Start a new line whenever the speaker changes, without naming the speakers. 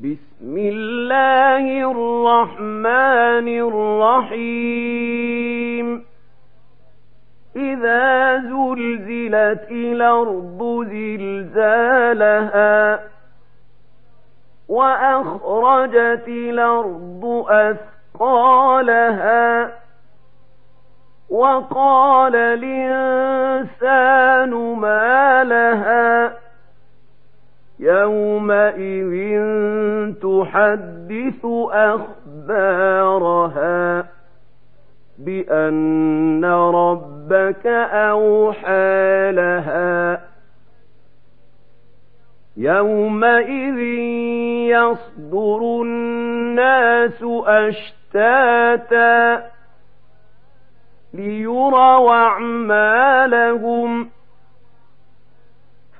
بسم الله الرحمن الرحيم. إذا زلزلت الأرض زلزالها وأخرجت الأرض أثقالها وقال الإنسان يومئذ تحدث أخبارها بأن ربك أوحى لها يومئذ يصدر الناس أشتاتا ليروا أعمالهم